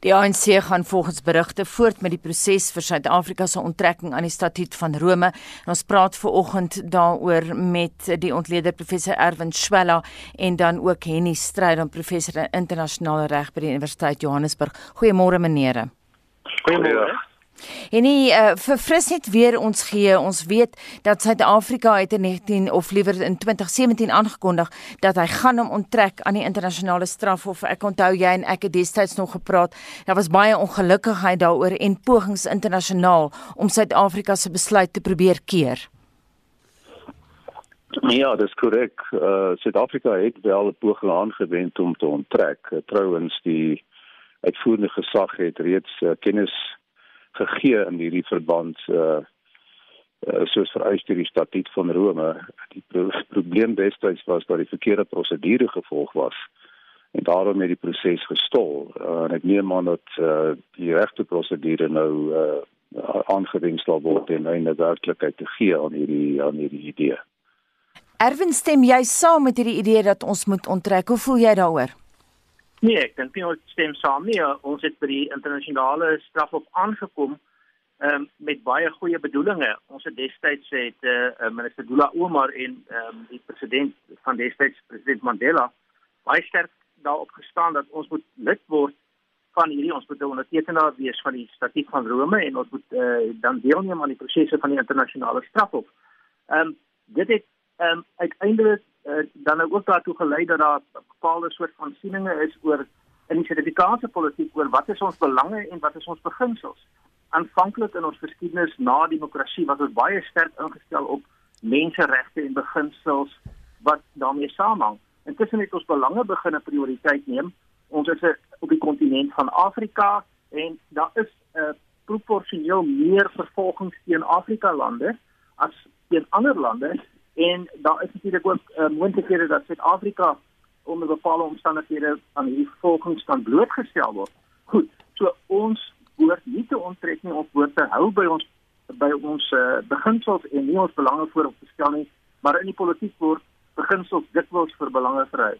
Die ANC gaan volgens berigte voort met die proses vir Suid-Afrika se onttrekking aan die Statuut van Rome. En ons praat ver oggend daaroor met die ontleder professor Erwin Schwella en dan ook Henny Strydom professor in internasionale reg by die Universiteit Johannesburg. Goeiemôre menere. Goeiemôre. En nie uh, verfris net weer ons gee. Ons weet dat Suid-Afrika het in 19 of liewer in 2017 aangekondig dat hy gaan hom onttrek aan die internasionale strafhof. Ek onthou jy en ek het destyds nog gepraat. Daar was baie ongelukkigheid daaroor en pogings internasionaal om Suid-Afrika se besluit te probeer keer. Ja, dis korrek. Uh Suid-Afrika het wel poging aangewend om te onttrek. Trouwens die uitvoerende gesag het reeds uh, kennis gegee in hierdie verband uh, uh soos vereis deur die statuut van Rome. Die pro probleem destyds was dat die verkeerde prosedure gevolg was en daarom het die proses gestol. Uh, en ek neem aan dat uh die regte prosedure nou uh aangewend sal word en 'n werklikheid te gee aan hierdie aan hierdie idee. Erwin stem jy saam met hierdie idee dat ons moet onttrek? Hoe voel jy daaroor? Nee, ek dink nie ons stem saam nie. Ons het by die internasionale strafhof aangekom um, met baie goeie bedoelings. Ons het destyds het uh, minister Dula Omar en um, die president van destyds president Mandela baie sterk daarop gestaan dat ons moet lid word van hierdie ons moet ondertekenaar wees van die statuut van Rome en ons moet uh, dan deelneem aan die prosesse van die internasionale strafhof. Ehm um, dit het ehm um, uiteindelik uh, dan nou ook daartoe gelei dat daar 'n bepaalde soort van sieninge is oor in die Suid-Afrikaanse politiek oor wat is ons belange en wat is ons beginsels. Aanvanklik in ons geskiedenis na demokrasie was ons baie sterk ingestel op menseregte en beginsels wat daarmee saamhang. Intussen het ons belange begin 'n prioriteit neem. Ons is op die kontinent van Afrika en daar is 'n uh, proporsioneel meer vervolgings teen Afrika lande as teen ander lande en daar is natuurlik ook uh, moontlikhede dat Suid-Afrika onder bepaalde omstandighede aan hierdie vervolgings kan blootgestel word. Goed, so ons behoort nie te onttrek nie, ons behoort te hou by ons by ons uh, beginsels en nie ons belange voorop te stel nie, maar in die politiek word beginsels dikwels vir belange verhou.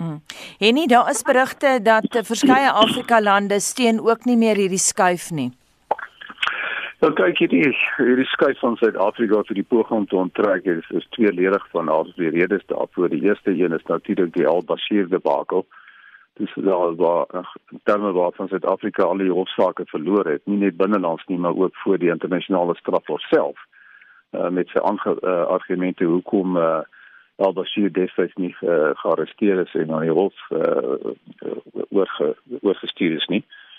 Mm. En nie daar is berigte dat verskeie Afrika lande steun ook nie meer hierdie skuif nie. Nou kyk hierdie hierdie skuif van Suid-Afrika vir die poging om te onttrek is, is tweeledig van al die redes daarvoor. Die eerste een is natuurlik die Al-Bashir debakel. Dis daar waar terme waar van Suid-Afrika al die hofsaake verloor het, nie net binnelands nie, maar ook voor die internasionale strafhof self. Uh, met sy uh, argumente hoekom uh, Al-Bashir destyds nie uh, gearresteer is en aan die hof uh, oorge, oorgestuur is nie. Uh,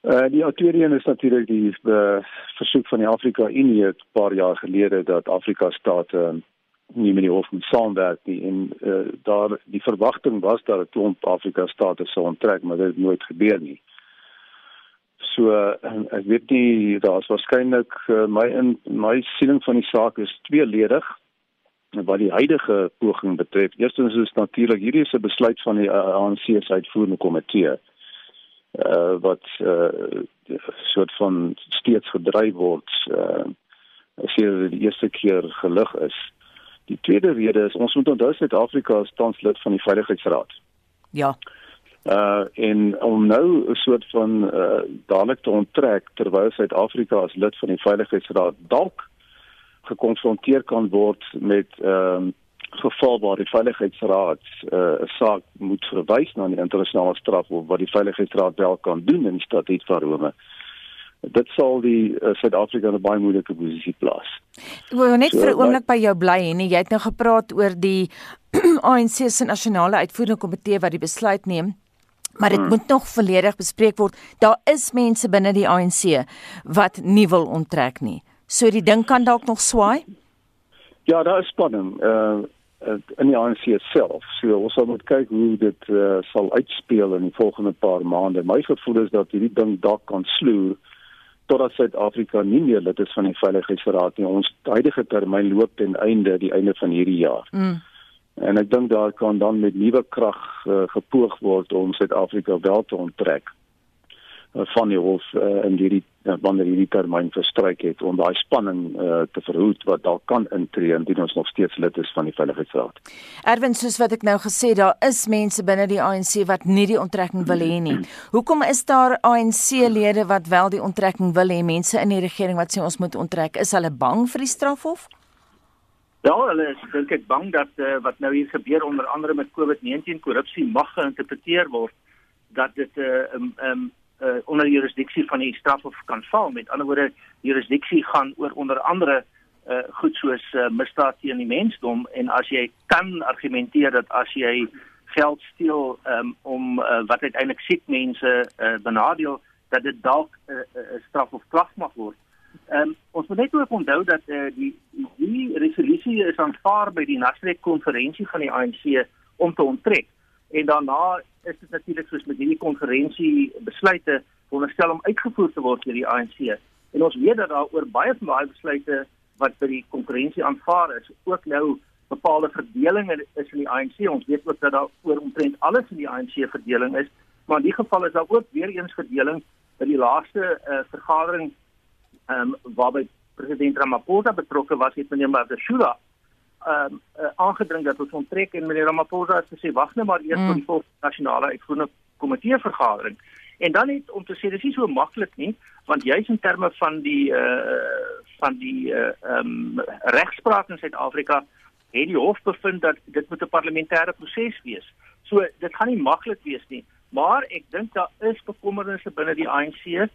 die tweede een is natuurlik die uh, versoek van die Afrika Unie 'n paar jaar gelede dat Afrika state uh, nie meer die hof moet saamwerk nie en uh, daar die verwagting was dat 'n klomp Afrika state sou onttrek maar dit het nooit gebeur nie. So uh, ek weet nie daar's waarskynlik uh, my in my siening van die saak is tweeledig wat die huidige poging betref. Eerstens is natuurlik hierdie is 'n besluit van die ANC se uitvoerende komitee uh, wat uh, soort van steeds gedryf word uh, as hier die eerste keer gelig is. Die tweede rede is ons moet onthou Suid-Afrika is tans lid van die Veiligheidsraad. Ja. Uh en om nou 'n soort van uh dadelik te onttrek terwyl Suid-Afrika as lid van die Veiligheidsraad dalk gekonfronteer kan word met ehm um, geval waar die Veiligheidsraad 'n uh, saak moet verwys na die internasionale strafhof wat die Veiligheidsraad wel kan doen in die statuut van Rome dit sal die uh, Suid-Afrika in 'n baie moeilike posisie plaas. Ek wil net so, vir 'n oomblik by jou bly en jy het nou gepraat oor die ANC se nasionale uitvoerende komitee wat die besluit neem. Maar dit hmm. moet nog volledig bespreek word. Daar is mense binne die ANC wat nie wil onttrek nie. So die ding kan dalk nog swaai. Ja, daar is spanning uh in die ANC self. So ons sal moet kyk hoe dit uh, sal uitspeel in die volgende paar maande. My gevoel is dat hierdie ding dalk kan sloer totdat Suid-Afrika nie meer lid is van die Veiligheidsraad nie. Ons huidige termyn loop ten einde die einde van hierdie jaar. Mm. En ek dink daar kan dan met nuwe krag uh, gepoog word om Suid-Afrika wel te onttrek van die hof uh, in hierdie uh, wanneer hierdie termyn verstryk het om daai spanning uh, te verhoed wat dalk kan intree indien ons nog steeds lid is van die Veiligheidsraad. Erwin, soos wat ek nou gesê, daar is mense binne die ANC wat nie die onttrekking wil hê nie. Hoekom is daar ANC-lede wat wel die onttrekking wil hê? Mense in die regering wat sê ons moet onttrek, is hulle bang vir die strafhof? Ja, hulle is dink ek bang dat uh, wat nou hier gebeur onder andere met COVID-19 korrupsie mag geïnterpreteer word dat dit 'n uh, um, um, uh, onder jurisdiksie van die strafhof kan val. Met ander woorde, jurisdiksie gaan oor onder andere uh, goed soos uh, misdaad teen die mensdom en as jy kan argumenteer dat as jy geld steel um, om uh, wat uiteindelik siek mense uh, benadeel dat dit dalk 'n uh, uh, straf of klag mag word. Um, ons moet net ook onthou dat uh, die die resolusie is aanvaar by die nasionale konferensie van die ANC om te onttrek en daarna is dit natuurlik soos met hierdie konferensie besluite veronderstel om uitgevoer te word deur die ANC. En ons weet dat daar oor baie van daai besluite wat by die konferensie aanvaar is, ook nou bepaalde verdelinge is in die ANC. Ons weet ook dat daar oor omtrent alles in die ANC verdeling is, maar in die geval is daar ook weer eens verdeling by die laaste uh, vergadering ehm um, waarby president Ramaphosa betrokke was, het meneer Mabashula ehm um, uh, aangedring dat ons onttrek en meneer Ramaphosa het gesê wag net maar eers mm. tot die volgende nasionale uitvoerende komitee vergadering. En dan net om te sê dis nie so maklik nie want juis in terme van die uh van die uh ehm um, regspraak in Suid-Afrika het die hof bevind dat dit moet 'n parlementêre proses wees. So dit gaan nie maklik wees nie, maar ek dink daar is bekommernisse binne die ANC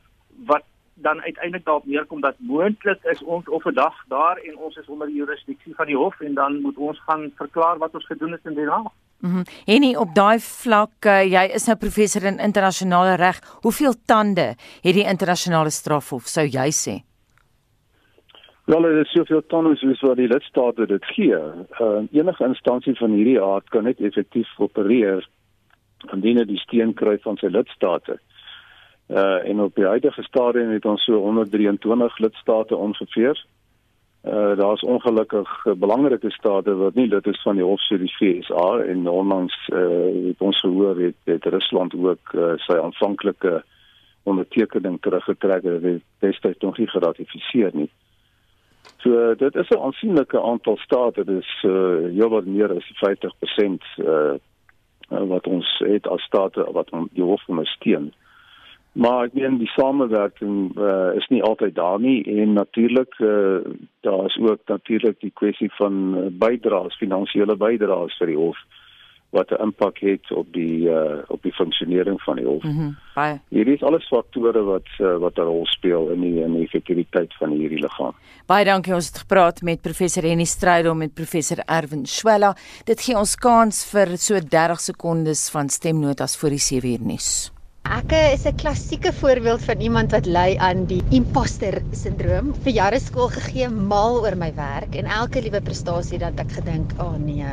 wat dan uiteindelik daarop neerkom dat moontlik is ons of 'n dag daar en ons is onder die jurisdiksie van die hof en dan moet ons gaan verklaar wat ons gedoen het in die Haag. Mhm. Mm en nie op daai vlak uh, jy is nou professor in internasionale reg. Hoeveel tande het die internasionale strafhof sou jy sê? Wel, dit is soveel tande soos wat die lidstate dit gee. Uh, enige instansie van hierdie aard kan net effektief opereer indien dit die steun kry van sy lidstate. Uh en op die huidige stadium het ons so 123 lidstate ongeveer. Uh daar's ongelukkig belangrike state wat nie lid is van die hof se die FSA en onlangs uh het ons gehoor het, het Rusland ook uh, sy aanvanklike ondertekening teruggetrek en dit destyds nog nie geratifiseer nie. So dit is 'n aansienlike aantal state, dit is uh heel wat meer as 50% uh uh, wat ons het as state wat om die hof ondersteun. Maar ek meen die samewerking uh, is nie altyd daar nie en natuurlik uh, daar is ook natuurlik die kwessie van uh, bydraes, finansiële bydraes vir die hof wat 'n impak het op die uh, op die funksionering van die hof. Mm baie. Hierdie is alles faktore wat uh, wat 'n rol speel in die in die effektiwiteit van hierdie liggaam. Baie dankie ons het gepraat met professor Henny Strydom en professor Erwin Swela. Dit gee ons kans vir so 30 sekondes van stemnotas vir die 7 uur nuus. Ek is 'n klassieke voorbeeld van iemand wat ly aan die imposter sindroom. Vir jare skool gegee mal oor my werk en elke liewe prestasie dat ek gedink, "Ag oh nee,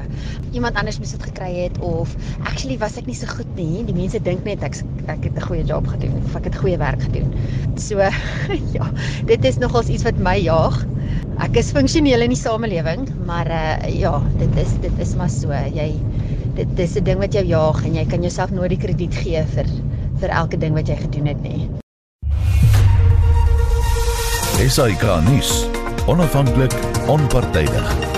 iemand anders moes dit gekry het of actually was ek nie so goed nie. Die mense dink net ek ek het 'n goeie job gedoen of ek het goeie werk gedoen." So ja, dit is nogals iets wat my jaag. Ek is funksioneel in die samelewing, maar uh ja, dit is dit is maar so. Jy dit dis 'n ding wat jou jaag en jy kan jouself nooit die krediet gee vir vir elke ding wat jy gedoen het nie. SAK nuus. Onafhanklik, onpartydig.